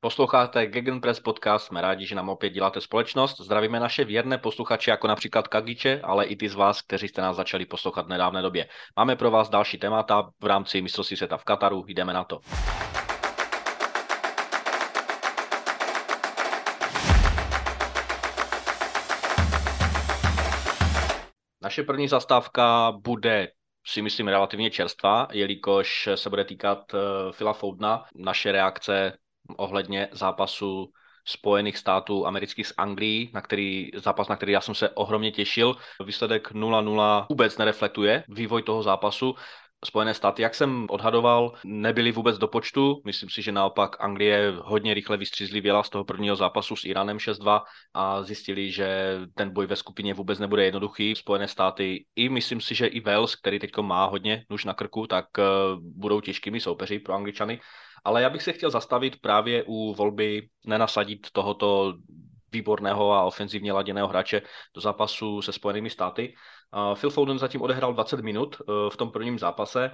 Posloucháte Gegenpress podcast, jsme rádi, že nám opět děláte společnost. Zdravíme naše věrné posluchače, jako například Kagiče, ale i ty z vás, kteří jste nás začali poslouchat v nedávné době. Máme pro vás další témata v rámci mistrovství světa v Kataru, jdeme na to. Naše první zastávka bude si myslím relativně čerstvá, jelikož se bude týkat eh, Foudna. Naše reakce ohledně zápasu Spojených států amerických s Anglií, na který zápas, na který já jsem se ohromně těšil. Výsledek 0-0 vůbec nereflektuje vývoj toho zápasu. Spojené státy, jak jsem odhadoval, nebyly vůbec do počtu. Myslím si, že naopak Anglie hodně rychle vystřízlivěla z toho prvního zápasu s Iránem 6-2 a zjistili, že ten boj ve skupině vůbec nebude jednoduchý. Spojené státy i myslím si, že i Wales, který teď má hodně nuž na krku, tak eh, budou těžkými soupeři pro Angličany. Ale já bych se chtěl zastavit právě u volby nenasadit tohoto výborného a ofenzivně laděného hráče do zápasu se Spojenými státy. Phil Foden zatím odehrál 20 minut e, v tom prvním zápase.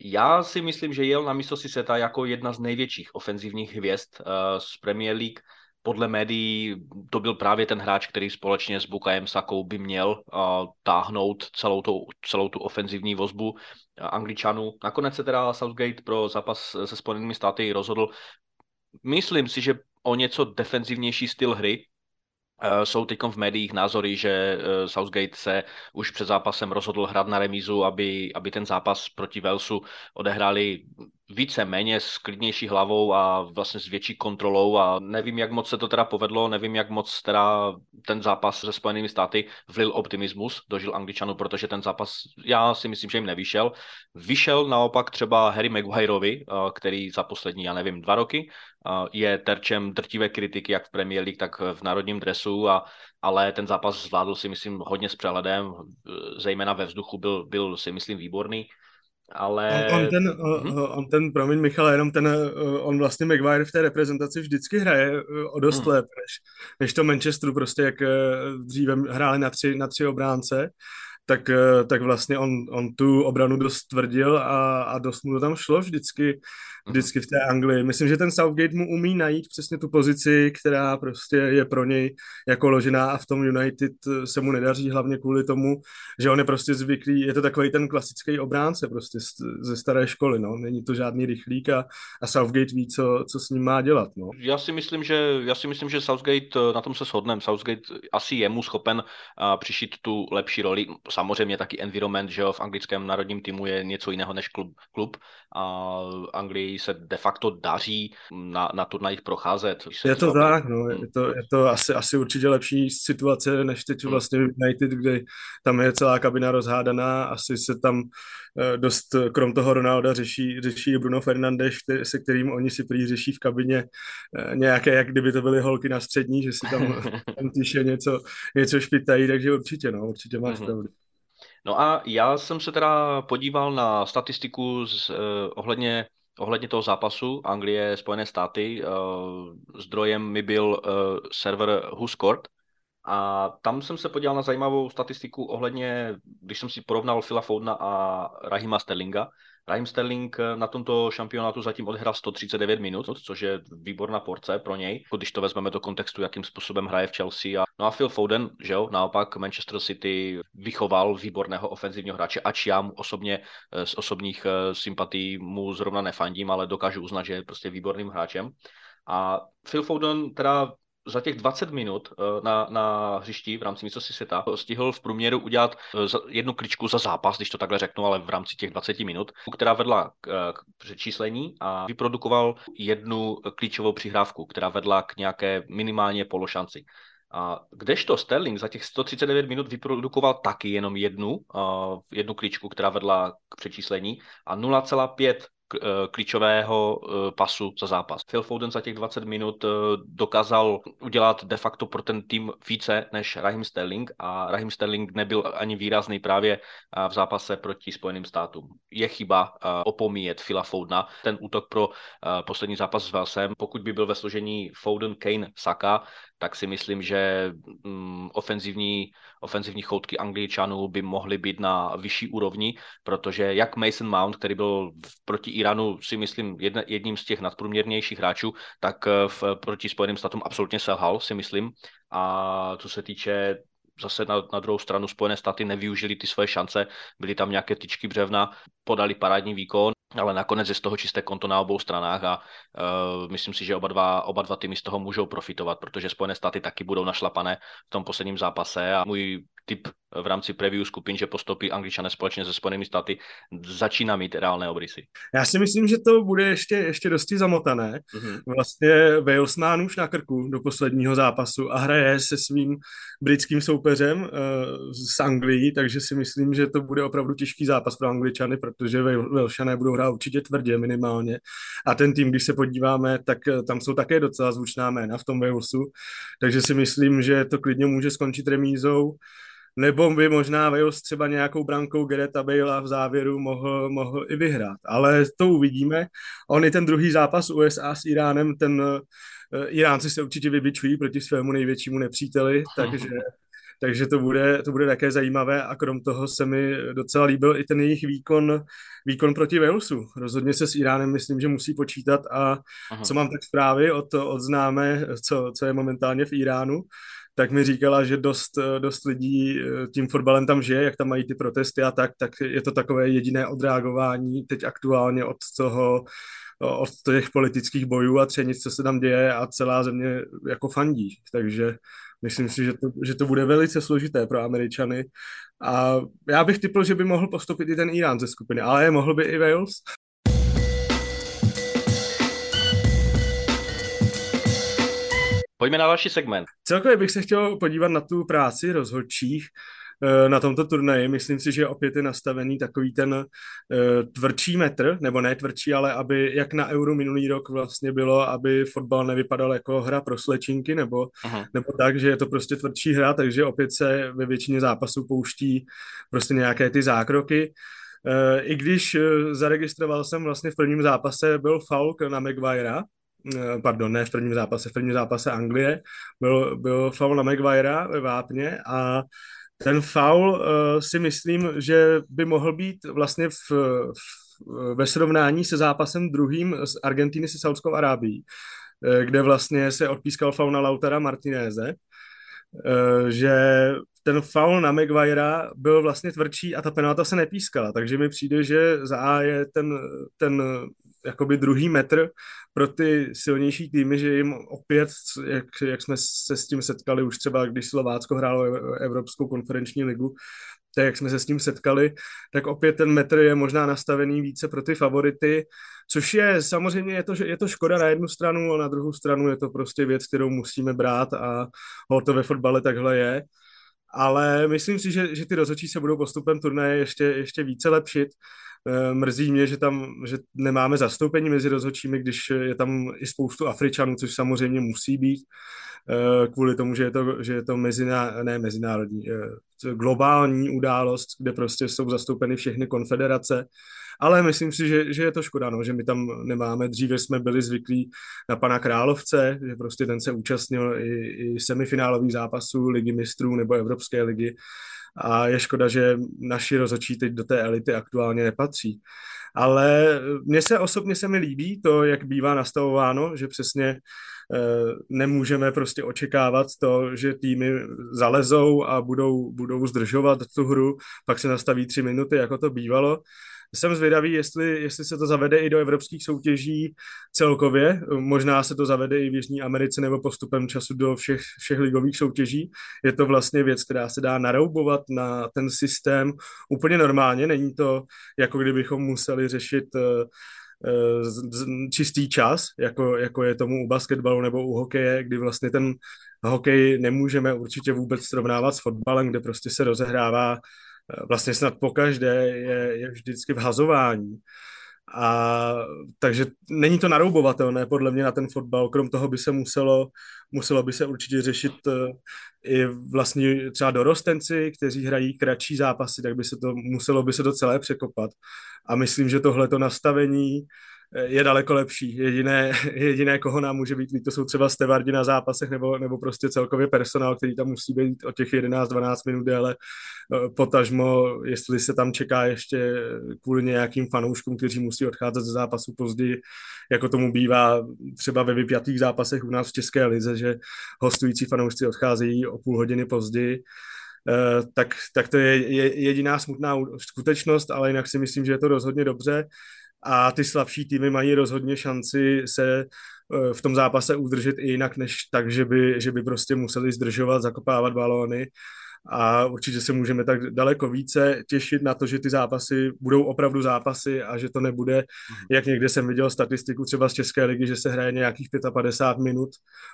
Já si myslím, že jel na místo si seta jako jedna z největších ofenzivních hvězd e, z Premier League podle médií to byl právě ten hráč, který společně s Bukajem Sakou by měl táhnout celou tu, celou tu ofenzivní vozbu Angličanů. Nakonec se teda Southgate pro zápas se Spojenými státy rozhodl. Myslím si, že o něco defenzivnější styl hry, jsou teď v médiích názory, že eh, Southgate se už před zápasem rozhodl hrát na remízu, aby, aby ten zápas proti Walesu odehráli více méně s klidnější hlavou a vlastně s větší kontrolou a nevím, jak moc se to teda povedlo, nevím, jak moc teda ten zápas se Spojenými státy vlil optimismus, dožil Angličanů, protože ten zápas, já si myslím, že jim nevyšel. Vyšel naopak třeba Harry Maguireovi, eh, který za poslední, já nevím, dva roky je terčem drtivé kritiky jak v Premier League, tak v národním dresu, a, ale ten zápas zvládl si myslím hodně s přehledem, zejména ve vzduchu byl, byl si myslím výborný. Ale... On, on, ten, hmm. on ten, promiň Michal, jenom ten, on vlastně Maguire v té reprezentaci vždycky hraje o dost hmm. lépe, než, než to Manchesteru, prostě jak dříve hráli na tři, na tři obránce tak, eh, tak vlastně on, on tu obranu dost tvrdil a, a dost mu to tam šlo vždycky, vždycky v té Anglii. Myslím, že ten Southgate mu umí najít přesně tu pozici, která prostě je pro něj jako ložená a v tom United se mu nedaří hlavně kvůli tomu, že on je prostě zvyklý, je to takový ten klasický obránce prostě ze staré školy, no. Není to žádný rychlík a, a Southgate ví, co, co s ním má dělat, no. Já si myslím, že, já si myslím, že Southgate, eh, na tom se shodneme, Southgate asi je mu schopen uh, přišít tu lepší roli samozřejmě taky environment, že jo, v anglickém národním týmu je něco jiného než klub, klub a Anglii se de facto daří na, na turnajích procházet. Je to tak, no, je to, je to asi, asi určitě lepší situace, než teď hmm. vlastně United, kde tam je celá kabina rozhádaná, asi se tam eh, dost, krom toho Ronalda, řeší, řeší Bruno Fernandes, se kterým oni si prý řeší v kabině eh, nějaké, jak kdyby to byly holky na střední, že si tam, tam tiše něco, něco špitají, takže určitě, no, určitě máš mm-hmm. pravdu. No a já jsem se teda podíval na statistiku z, uh, ohledně, ohledně toho zápasu Anglie, Spojené státy. Uh, zdrojem mi byl uh, server WhoScored a tam jsem se podíval na zajímavou statistiku ohledně, když jsem si porovnal Phila Foudna a Rahima Sterlinga, Raheem Sterling eh, na tomto šampionátu zatím odehrál 139 minut, což je výborná porce pro něj, když to vezmeme do kontextu, jakým způsobem hraje v Chelsea. A, no a Phil Foden, že jo, naopak Manchester City vychoval výborného ofenzivního hráče, ač já mu osobně eh, z osobních eh, sympatí mu zrovna nefandím, ale dokážu uznat, že je prostě výborným hráčem. A Phil Foden teda za těch 20 minut eh, na, na hřišti v rámci mistrovství světa stihl v průměru udělat eh, jednu kličku za zápas, když to takhle řeknu, ale v rámci těch 20 minut, která vedla k, eh, k přečíslení a vyprodukoval jednu klíčovou přihrávku, která vedla k nějaké minimálně pološanci. A kdežto Sterling za těch 139 minut vyprodukoval taky jenom jednu, uh, jednu klíčku, která vedla k přečíslení a 0,5 klíčového eh, pasu za zápas. Phil Foden za těch 20 minut eh, dokázal udělat de facto pro ten tým více než Raheem Sterling a Raheem Sterling nebyl ani výrazný právě v zápase proti Spojeným státům. Je chyba opomíjet Phila Fodena. Ten útok pro poslední zápas s Velsem, pokud by byl ve složení Foden, Kane, Saka, tak si myslím, že mm, ofenzivní, ofenzivní choutky Angličanů by mohly být na vyšší úrovni, protože jak Mason Mount, který byl proti Iránu si myslím jedním z těch nadprůměrnějších hráčů, tak v, proti Spojeným státům absolutně selhal, si myslím. A co se týče zase na, na druhou stranu Spojené státy nevyužili ty svoje šance, byly tam nějaké tyčky břevna, podali parádní výkon, ale nakonec je z toho čisté konto na obou stranách a uh, myslím si, že oba dva, oba dva týmy z toho můžou profitovat, protože Spojené státy taky budou našlapané v tom posledním zápase a můj typ v rámci preview skupin, že postoupí Angličané společně se Spojenými státy, začíná mít reálné obrysy. Já si myslím, že to bude ještě, ještě dosti zamotané. Mm-hmm. Vlastně Wales má nůž na krku do posledního zápasu a hraje se svým britským soupeřem uh, z Anglii, takže si myslím, že to bude opravdu těžký zápas pro Angličany, protože Welshané budou hrát určitě tvrdě minimálně. A ten tým, když se podíváme, tak eh, tam jsou také docela zvučná jména v tom Walesu, takže si myslím, že to klidně může skončit remízou nebo by možná Wales třeba nějakou brankou Gereta Bale v závěru mohl, mohl i vyhrát. Ale to uvidíme. On i ten druhý zápas USA s Iránem, ten uh, Iránci se určitě vybičují proti svému největšímu nepříteli, takže, takže to, bude, to bude také zajímavé a krom toho se mi docela líbil i ten jejich výkon, výkon proti Walesu. Rozhodně se s Iránem myslím, že musí počítat a Aha. co mám tak zprávy od, od známé, co, co je momentálně v Iránu, tak mi říkala, že dost, dost lidí eh, tím fotbalem tam žije, jak tam mají ty protesty a tak, tak je to takové jediné odreagování teď aktuálně od toho, od těch politických bojů a třenic, co se tam děje a celá země jako fandí. Takže myslím si, že to, že to bude velice složité pro Američany. A já bych typl, že by mohl postupit i ten Irán ze skupiny, ale mohl by i Wales. Pojďme na další segment. Celkově bych se chtěl podívat na tu práci rozhodčích na tomto turnaji. Myslím si, že opět je nastavený takový ten uh, tvrdší metr, nebo ne tvrdší, ale aby jak na Euro minulý rok vlastně bylo, aby fotbal nevypadal jako hra pro slečinky, nebo, nebo tak, že je to prostě tvrdší hra, takže opět se ve většině zápasů pouští prostě nějaké ty zákroky. Uh, I když zaregistroval jsem vlastně v prvním zápase, byl faul na Maguirea, Eh, pardon, ne v prvním zápase, v prvním zápase Anglie, byl, byl faul na Maguirea ve Vápně a ten faul uh, si myslím, že by mohl být vlastně v, v, ve srovnání se zápasem druhým z Argentiny se Saudskou Arábií, uh, kde vlastně se odpískal faul na Lautara Martineze, uh, že ten faul na Maguirea byl vlastně tvrdší a ta penalta se nepískala, takže mi přijde, že za A je ten, ten jakoby druhý metr pro ty silnější týmy, že jim opět, jak, jak jsme se s tím setkali už třeba, když Slovácko hrálo Evropskou konferenční ligu, tak jak jsme se s tím setkali, tak opět ten metr je možná nastavený více pro ty favority, což je samozřejmě, je to, je to škoda na jednu stranu, a na druhou stranu je to prostě věc, kterou musíme brát a to ve fotbale takhle je. Ale myslím si, že, že ty rozhodčí se budou postupem turnaje ještě, ještě více lepšit mrzí mě, že tam že nemáme zastoupení mezi rozhodčími, když je tam i spoustu Afričanů, což samozřejmě musí být, eh, kvůli tomu, že je to, že je to meziná, ne mezinárodní, eh, globální událost, kde prostě jsou zastoupeny všechny konfederace, ale myslím si, že, že je to škoda, no, že my tam nemáme. Dříve jsme byli zvyklí na pana Královce, že prostě ten se účastnil i, i semifinálových zápasů Ligy mistrů nebo Evropské ligy a je škoda, že naši rozhodčí teď do té elity aktuálně nepatří. Ale mně se osobně se mi líbí to, jak bývá nastavováno, že přesně eh, nemůžeme prostě očekávat to, že týmy zalezou a budou, budou zdržovat tu hru, pak se nastaví tři minuty, jako to bývalo, jsem zvědavý, jestli, jestli se to zavede i do evropských soutěží celkově. Možná se to zavede i v Jižní Americe nebo postupem času do všech, všech ligových soutěží. Je to vlastně věc, která se dá naroubovat na ten systém úplně normálně. Není to, jako kdybychom museli řešit uh, čistý čas, jako, jako je tomu u basketbalu nebo u hokeje, kdy vlastně ten hokej nemůžeme určitě vůbec srovnávat s fotbalem, kde prostě se rozehrává vlastně snad pokaždé je, je vždycky v hazování. A takže není to naroubovatelné podle mě na ten fotbal, krom toho by se muselo, muselo by se určitě řešit uh, i vlastně třeba dorostenci, kteří hrají kratší zápasy, tak by se to, muselo by se to celé překopat. A myslím, že tohle to nastavení je daleko lepší. Jediné, jediné, koho nám může být to jsou třeba stevardi na zápasech nebo, nebo prostě celkově personál, který tam musí být o těch 11-12 minut, ale eh, potažmo, jestli se tam čeká ještě kvůli nějakým fanouškům, kteří musí odcházet ze zápasu později, jako tomu bývá třeba ve vypjatých zápasech u nás v České lize, že hostující fanoušci odcházejí o půl hodiny později, eh, tak, tak to je jediná smutná skutečnost, ale jinak si myslím, že je to rozhodně dobře a ty slabší týmy mají rozhodně šanci se eh, v tom zápase udržet i jinak, než tak, že by, že by prostě museli zdržovat, zakopávat balóny a určitě se můžeme tak daleko více těšit na to, že ty zápasy budou opravdu zápasy a že to nebude, mhm. jak někde jsem viděl statistiku třeba z České ligy, že se hraje nějakých 55 minut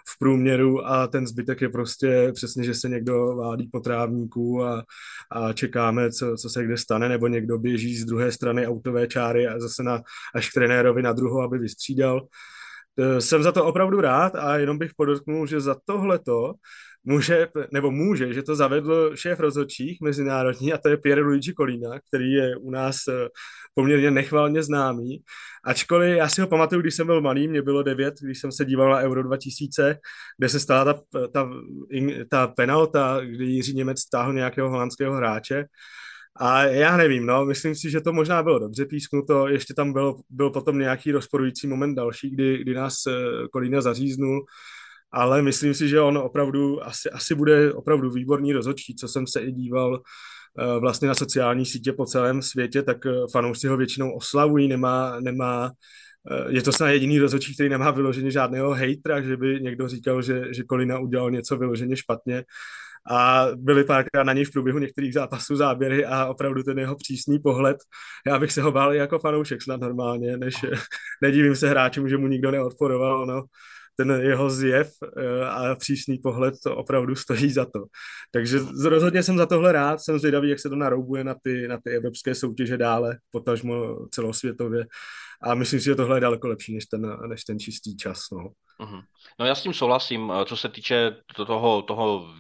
v průměru a ten zbytek je prostě přesně, že se někdo válí po trávníku a, a čekáme, co, co se kde stane, nebo někdo běží z druhé strany autové čáry a zase na, až k trenérovi na druhou, aby vystřídal. E, jsem za to opravdu rád a jenom bych podotknul, že za tohleto může, nebo může, že to zavedl šéf rozhodčích mezinárodní a to je Pierre Luigi Colina, který je u nás eh, poměrně nechvalně známý. Ačkoliv já si ho pamatuju, když jsem byl malý, mě bylo devět, když jsem se díval na Euro 2000, kde se stala ta, ta, ta penalta, kdy Jiří Němec stáhl nějakého holandského hráče. A já nevím, no, myslím si, že to možná bylo dobře písknuto, ještě tam byl, byl potom nějaký rozporující moment další, kdy, kdy nás Kolína eh, zaříznul ale myslím si, že on opravdu asi, asi bude opravdu výborný rozhodčí, co jsem se i díval uh, vlastně na sociální sítě po celém světě, tak uh, fanoušci ho většinou oslavují, nemá, nemá uh, je to snad jediný rozhodčí, který nemá vyloženě žádného hejtra, že by někdo říkal, že, že Kolina udělal něco vyloženě špatně. A byly párkrát na něj v průběhu některých zápasů záběry a opravdu ten jeho přísný pohled, já bych se ho bál jako fanoušek snad normálně, než nedivím se hráčům, že mu nikdo neodporoval, no ten jeho zjev eh, a přísný pohled to opravdu stojí za to. Takže rozhodně jsem za tohle rád, jsem zvědavý, jak se to naroubuje na ty, na ty evropské soutěže dále, potažmo celosvětově. A myslím si, že tohle je daleko lepší než ten, než ten čistý čas. No. Uh-huh. No já s tím souhlasím, co se týče toho, toho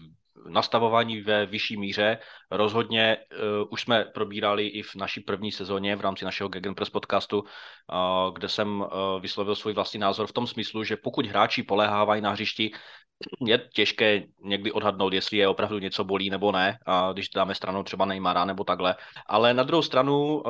nastavování ve vyšší míře. Rozhodně uh, už jsme probírali i v naší první sezóně v rámci našeho Gegenpress podcastu, uh, kde jsem uh, vyslovil svůj vlastní názor v tom smyslu, že pokud hráči poléhávají na hřišti, je těžké někdy odhadnout, jestli je opravdu něco bolí nebo ne, a když dáme stranou třeba Neymara nebo takhle. Ale na druhou stranu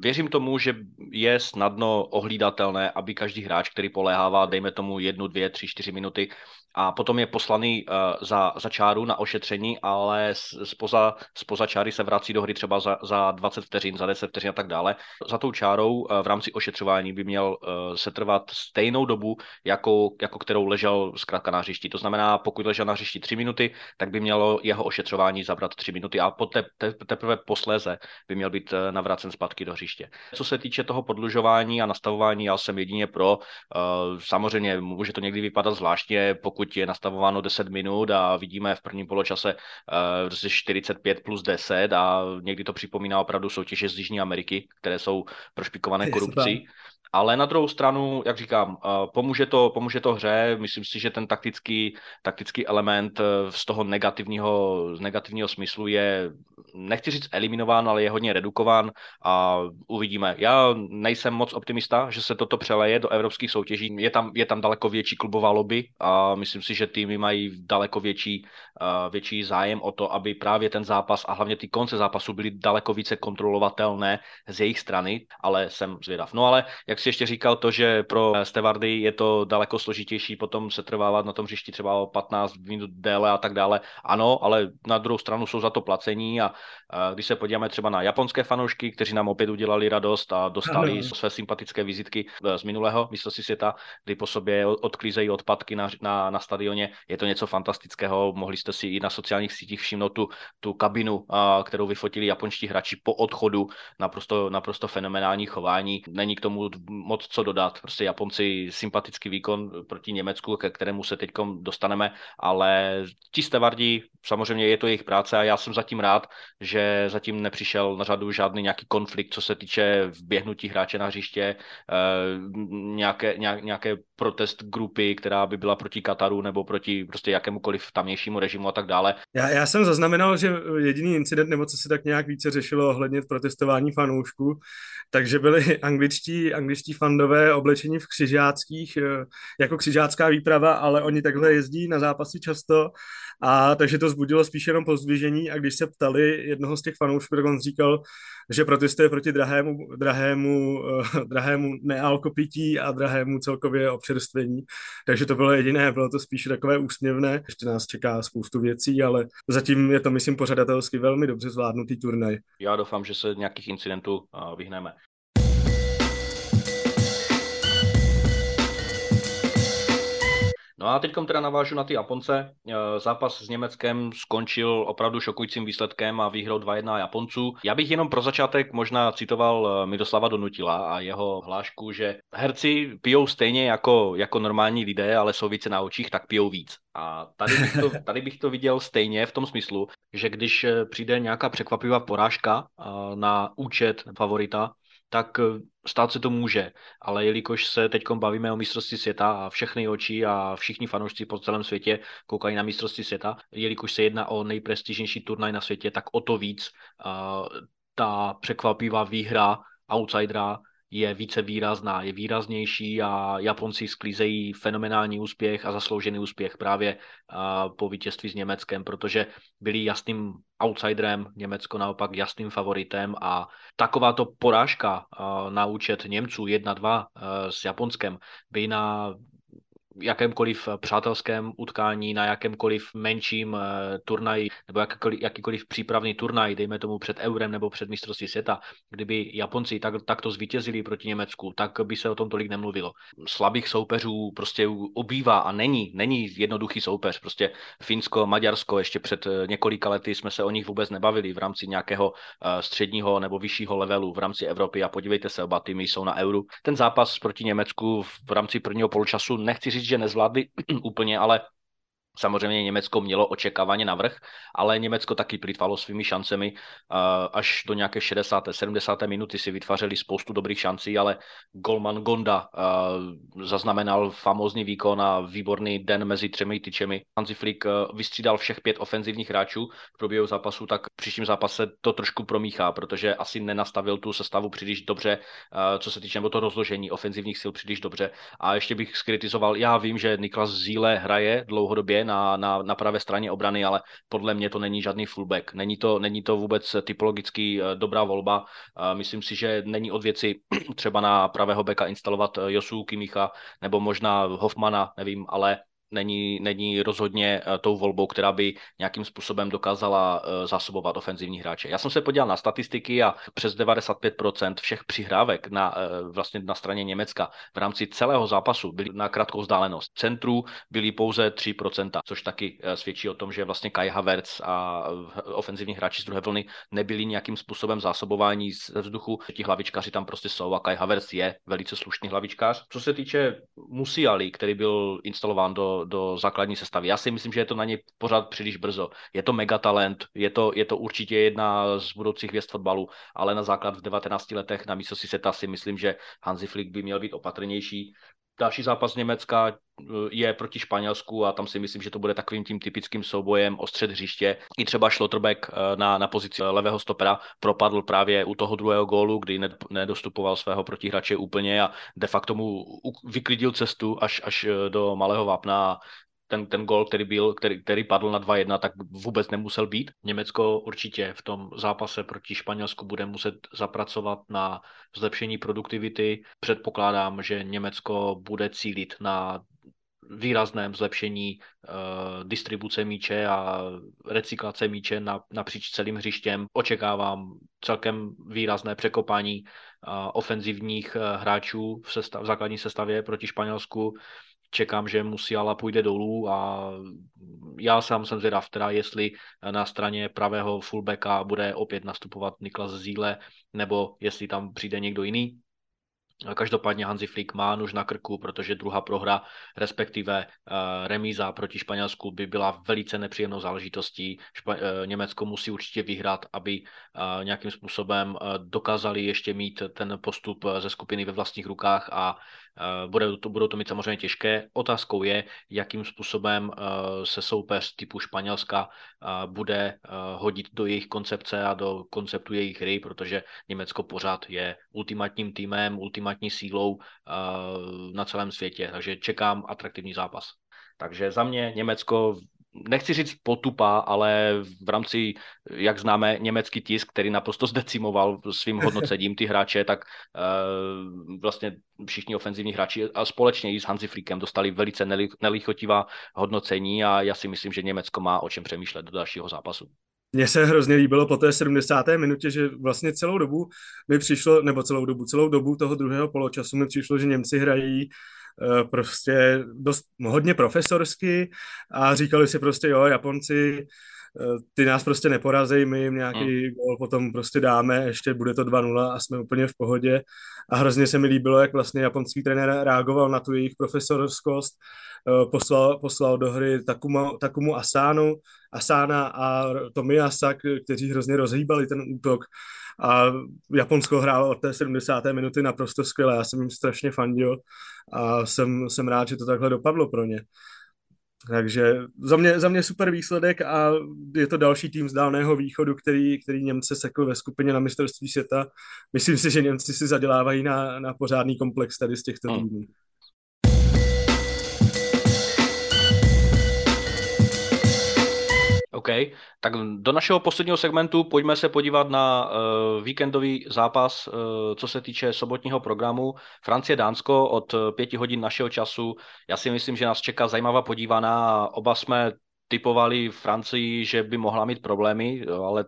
věřím tomu, že je snadno ohlídatelné, aby každý hráč, který poléhává, dejme tomu jednu, dvě, tři, čtyři minuty, a potom je poslaný uh, za, za čáru na ošetření, ale spoza, spoza čáry se vrací do hry třeba za, za 20 vteřin, za 10 vteřin a tak dále. Za tou čárou uh, v rámci ošetřování by měl uh, se trvat stejnou dobu, jako, jako kterou ležel zkrátka na hřišti. To znamená, pokud ležel na hřišti 3 minuty, tak by mělo jeho ošetřování zabrat 3 minuty a poté, te, teprve posléze by měl být uh, navracen zpátky do hřiště. Co se týče toho podlužování a nastavování, já jsem jedině pro. Uh, samozřejmě může to někdy vypadat zvláštně, pokud je nastavováno 10 minut a vidíme v prvním poločase uh, 45 plus 10 a někdy to připomíná opravdu soutěže z Jižní Ameriky, které jsou prošpikované korupcí. Ale na druhou stranu, jak říkám, eh, pomůže to, pomůže to hře. Myslím si, že ten taktický, taktický element eh, z toho negativního, z negativního smyslu je, nechci říct eliminován, ale je hodně redukován a uvidíme. Já nejsem moc optimista, že se toto přeleje do evropských soutěží. Je tam, je tam daleko větší klubová lobby a myslím si, že týmy mají daleko větší, uh, větší zájem o to, aby právě ten zápas a hlavně ty konce zápasu byly daleko více kontrolovatelné z jejich strany, ale jsem zvědav. No ale jak si ještě říkal to, že pro stevardy je to daleko složitější potom se trvávat na tom hřišti třeba o 15 minut déle a tak dále. Ano, ale na druhou stranu jsou za to placení a když se podíváme třeba na japonské fanoušky, kteří nám opět udělali radost a dostali ano. své sympatické vizitky e, z minulého mistrovství světa, kdy po sobě odklízejí odpadky na, na, na stadioně, je to něco fantastického. Mohli jste si i na sociálních sítích všimnout tu, tu kabinu, kterou vyfotili japonští hráči po odchodu, naprosto, naprosto fenomenální chování. Není k tomu moc co dodat. Prostě Japonci sympatický výkon proti Německu, ke kterému se teď dostaneme, ale ti stevardí, samozřejmě je to jejich práce a já jsem zatím rád, že zatím nepřišel na řadu žádný nějaký konflikt, co se týče vběhnutí hráče na hřiště, eh, nějaké, nějaké protest grupy, která by byla proti Kataru nebo proti prostě jakémukoliv tamnějšímu režimu a tak dále. Já, já jsem zaznamenal, že jediný incident, nebo co se tak nějak více řešilo ohledně protestování fanoušků, takže byli angličtí, angličtí angličtí fandové oblečení v křižáckých, eh, jako křižácká výprava, ale oni takhle jezdí na zápasy často a takže to zbudilo spíš jenom pozdvižení a když se ptali jednoho z těch fanoušků, tak on říkal, že protestuje proti drahému, drahému, uh, drahému nealkopití a drahému celkově občerstvení. Takže to bylo jediné, bylo to spíš takové úsměvné. Ještě nás čeká spoustu věcí, ale zatím je to, myslím, pořadatelsky velmi dobře zvládnutý turnaj. Já doufám, že se nějakých incidentů uh, vyhneme. No a teď teda navážu na ty Japonce. E, zápas s Německem skončil opravdu šokujícím výsledkem a výhrou 2-1 Japonců. Já bych jenom pro začátek možná citoval e, Miroslava Donutila a jeho hlášku, že herci pijou stejně jako, jako normální lidé, ale jsou více na očích, tak pijou víc. A tady bych, to, tady bych to viděl stejně v tom smyslu, že když e, přijde nějaká překvapivá porážka na účet favorita, tak eh, stát se to může, ale jelikož se teď bavíme o mistrovství světa a všechny oči a všichni fanoušci po celém světě koukají na mistrovství světa, jelikož se jedná o nejprestižnější turnaj na světě, tak o to víc uh, ta překvapivá výhra outsidera je více výrazná, je výraznější a Japonci sklízejí fenomenální úspěch a zasloužený úspěch právě po vítězství s Německem, protože byli jasným outsiderem, Německo naopak jasným favoritem a takováto porážka na účet Němců 1-2 s Japonskem by na jakémkoliv eh, přátelském utkání, na jakémkoliv menším eh, turnaji nebo jakýkoliv, jakýkoliv přípravný turnaj, dejme tomu před Eurem nebo před mistrovství světa, kdyby Japonci tak, takto zvítězili proti Německu, tak by se o tom tolik nemluvilo. Slabých soupeřů prostě obývá a není, není jednoduchý soupeř. Prostě Finsko, Maďarsko, ještě před eh, několika lety jsme se o nich vůbec nebavili v rámci nějakého středního nebo vyššího levelu v rámci Evropy a podívejte se, oba týmy jsou na Euru. Ten zápas proti Německu v rámci prvního poločasu, nechci říct, že nezvládli úplně, ale Samozřejmě Německo mělo očekávaně navrh, ale Německo taky plýtvalo svými šancemi. Až do nějaké 60. 70. minuty si vytvářeli spoustu dobrých šancí, ale Golman Gonda zaznamenal famózní výkon a výborný den mezi třemi tyčemi. Hansi Flick vystřídal všech pět ofenzivních hráčů v průběhu zápasu, tak v příštím zápase to trošku promíchá, protože asi nenastavil tu sestavu příliš dobře, co se týče nebo to rozložení ofenzivních sil příliš dobře. A ještě bych skritizoval, já vím, že Niklas Zíle hraje dlouhodobě na, na, na pravé straně obrany, ale podle mě to není žádný fullback. Není to, není to vůbec typologicky eh, dobrá volba. Myslím si, že není od věci třeba na pravého beka instalovat eh, Josu Kimicha nebo možná Hoffmana, nevím, ale není, není rozhodně eh, tou volbou, která by nějakým způsobem dokázala eh, zásobovat ofenzivní hráče. Já jsem se podíval na statistiky a přes 95% všech přihrávek na, eh, vlastně na straně Německa v rámci celého zápasu byly na krátkou vzdálenost. Centrů byly pouze 3%, což taky svědčí o tom, že vlastně Kai Havertz a ofenzivní hráči z druhé vlny nebyli nějakým způsobem zásobování ze vzduchu. Ti hlavičkáři tam prostě jsou a Kai Havertz je velice slušný hlavičkář. Co se týče Musiali, který byl instalován do do, základní sestavy. Já si myslím, že je to na něj pořád příliš brzo. Je to megatalent, je to, je to určitě jedna z budoucích hvězd fotbalu, ale na základ v 19 letech na místo si seta si myslím, že Hansi Flick by měl být opatrnější. Další zápas Německa eh, je proti Španělsku a tam si myslím, že to bude takovým tím typickým soubojem o střed hřiště. I třeba Schlotterbeck eh, na, na pozici levého stopera propadl právě u toho druhého gólu, kdy nedostupoval svého protihrače úplně a de facto mu vyklidil cestu až, až eh, do malého vápna ten, ten gol, který, byl, který, který padl na 2-1, tak vůbec nemusel být. Německo určitě v tom zápase proti Španělsku bude muset zapracovat na zlepšení produktivity. Předpokládám, že Německo bude cílit na výrazném zlepšení uh, distribuce míče a recyklace míče na, napříč celým hřištěm. Očekávám celkem výrazné překopání uh, ofenzivních uh, hráčů v, sestav, v základní sestavě proti Španělsku čekám, že Musiala půjde dolů a já sám jsem zvědav, teda jestli na straně pravého fullbacka bude opět nastupovat Niklas Zíle, nebo jestli tam přijde někdo jiný. Každopádně Hansi Flick má nuž na krku, protože druhá prohra, respektive uh, remíza proti Španělsku by byla velice nepříjemnou záležitostí. Špa- uh, Německo musí určitě vyhrát, aby uh, nějakým způsobem dokázali ještě mít ten postup ze skupiny ve vlastních rukách a Bude to, budou to mít samozřejmě těžké. Otázkou je, jakým způsobem se soupeř typu Španělska bude hodit do jejich koncepce a do konceptu jejich hry, protože Německo pořád je ultimátním týmem, ultimátní sílou na celém světě, takže čekám atraktivní zápas. Takže za mě Německo nechci říct potupá, ale v rámci, jak známe, německý tisk, který naprosto zdecimoval svým hodnocením ty hráče, tak uh, vlastně všichni ofenzivní hráči a společně i s Hansi Flickem dostali velice nelichotivá hodnocení a já si myslím, že Německo má o čem přemýšlet do dalšího zápasu. Mně se hrozně líbilo po té 70. minutě, že vlastně celou dobu mi přišlo, nebo celou dobu, celou dobu toho druhého poločasu mi přišlo, že Němci hrají Eh, prostě dost hodně profesorsky a říkali si prostě, jo, Japonci, eh, ty nás prostě neporazej, my jim nějaký mm. gol potom prostě dáme, ještě bude to 2-0 a jsme úplně v pohodě. A hrozně se mi líbilo, jak vlastně japonský trenér reagoval na tu jejich profesorskost, eh, poslal, poslal do hry Takumu, Takumu Asanu, Asana a Tomiasa, kteří hrozně rozhýbali ten útok a Japonsko hrálo od té 70. minuty naprosto skvěle, já jsem jim strašně fandil a jsem, jsem rád, že to takhle dopadlo pro ně. Takže za mě, za mě super výsledek a je to další tým z dálného východu, který, který Němce sekl ve skupině na mistrovství světa. Myslím si, že Němci si zadělávají na, na pořádný komplex tady z těchto hmm. týmů. Hmm. OK, tak do našeho posledního segmentu pojďme se podívat na uh, víkendový zápas, uh, co se týče sobotního programu. Francie-Dánsko od pěti hodin našeho času. Já si myslím, že nás čeká zajímavá podívaná. Oba jsme typovali Francii, že by mohla mít problémy, ale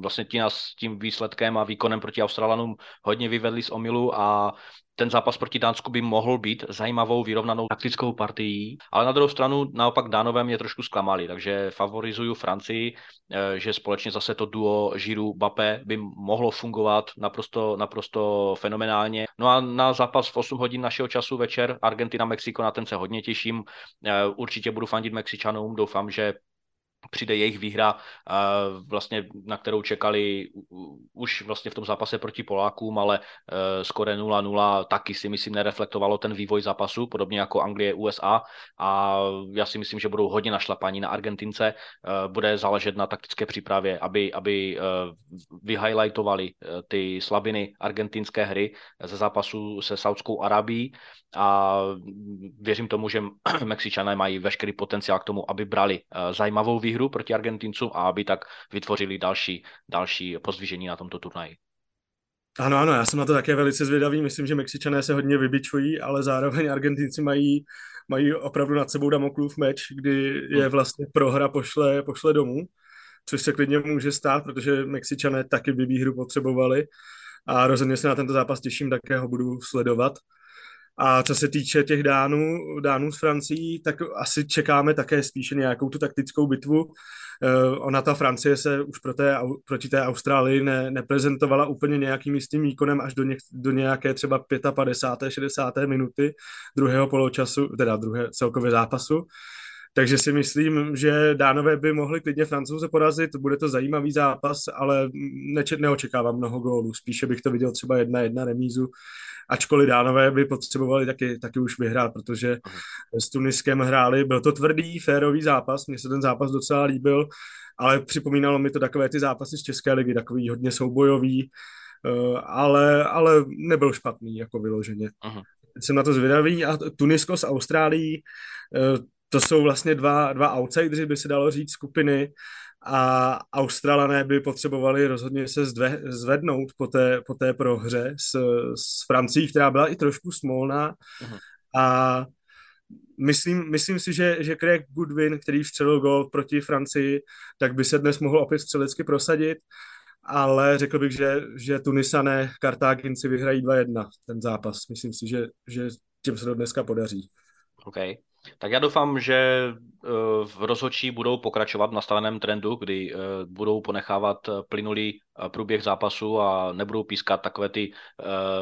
vlastně ti nás tím výsledkem a výkonem proti Australanům hodně vyvedli z omilu a ten zápas proti Dánsku by mohl být zajímavou, vyrovnanou taktickou partií, ale na druhou stranu naopak Dánové mě trošku zklamali, takže favorizuju Francii, eh, že společně zase to duo Žiru Bape by mohlo fungovat naprosto, naprosto fenomenálně. No a na zápas v 8 hodin našeho času večer Argentina-Mexiko, na ten se hodně těším. Eh, určitě budu fandit Mexičanům, doufám, že přijde jejich výhra, vlastně, na kterou čekali už vlastně v tom zápase proti Polákům, ale e, skore 0-0 taky si myslím nereflektovalo ten vývoj zápasu, podobně jako Anglie, USA a. Já si myslím, že budou hodně našlapaní na Argentince, e, bude záležet na taktické přípravě, aby, aby e, vyhighlightovali ty slabiny argentinské hry ze zápasu se Saudskou Arabií a věřím tomu, že Mexičané mají veškerý potenciál k tomu, aby brali zajímavou výhru výhru proti Argentincům a aby tak vytvořili další, další pozdvižení na tomto turnaji. Ano, ano, já jsem na to také velice zvědavý. Myslím, že Mexičané se hodně vybičují, ale zároveň Argentinci mají, mají opravdu nad sebou Damoklův meč, kdy je hmm. vlastně prohra pošle, pošle domů, což se klidně může stát, protože Mexičané taky by výhru potřebovali a rozhodně se na tento zápas těším, také ho budu sledovat. A co se týče těch Dánů, Dánů s Francií, tak asi čekáme také spíše nějakou tu taktickou bitvu. Uh, ona ta Francie se už pro té, proti té Austrálii ne, neprezentovala úplně nějakým jistým výkonem až do, ně, do nějaké třeba 55. 60. minuty druhého poločasu, teda druhé celkově zápasu. Takže si myslím, že Dánové by mohli klidně Francouze porazit, bude to zajímavý zápas, ale neče- neočekávám mnoho gólů, spíše bych to viděl třeba jedna jedna remízu, ačkoliv Dánové by potřebovali taky, taky už vyhrát, protože s Tuniskem hráli, byl to tvrdý, férový zápas, mně se ten zápas docela líbil, ale připomínalo mi to takové ty zápasy z České ligy, takový hodně soubojový, eh, ale, ale nebyl špatný, jako vyloženě. Aha. Jsem na to zvědavý a Tunisko s Austrálií, eh, to jsou vlastně dva, dva outsideri, by se dalo říct, skupiny a Australané by potřebovali rozhodně se zdve, zvednout po té, po té prohře s, s Francií, která byla i trošku smolná uh-huh. a myslím, myslím si, že, že Craig Goodwin, který vstřelil gol proti Francii, tak by se dnes mohl opět střelecky prosadit, ale řekl bych, že, že Tunisané Kartáginci vyhrají 2-1 ten zápas. Myslím si, že, že tím se to dneska podaří. Okay. Tak já doufám, že eh, v rozhodčí budou pokračovat v nastaveném trendu, kdy eh, budou ponechávat eh, plynulý průběh zápasu a nebudou pískat takové ty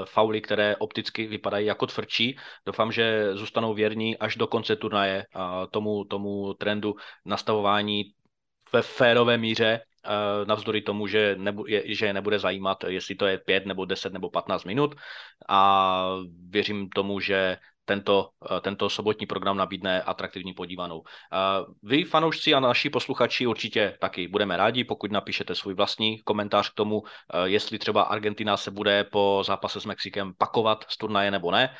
fauly, které opticky vypadají jako tvrdší. Doufám, že zůstanou věrní až do konce turnaje a tomu, tomu trendu nastavování ve férové míře navzdory tomu, že, nebu, je, že je nebude zajímat, jestli to je 5 nebo 10 nebo 15 minut a věřím tomu, že tento, eh, tento sobotní program nabídne atraktivní podívanou. Eh, vy, fanoušci a naši posluchači, určitě taky budeme rádi, pokud napíšete svůj vlastní komentář k tomu, eh, jestli třeba Argentina se bude po zápase s Mexikem pakovat z turnaje nebo ne.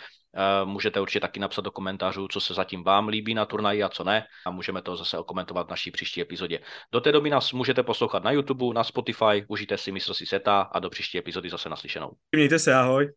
Můžete určitě taky napsat do komentářů, co se zatím vám líbí na turnaji a co ne. A můžeme to zase okomentovat v naší příští epizodě. Do té doby nás můžete poslouchat na YouTube, na Spotify, užijte si mistrovství seta a do příští epizody zase naslyšenou. Mějte se, ahoj.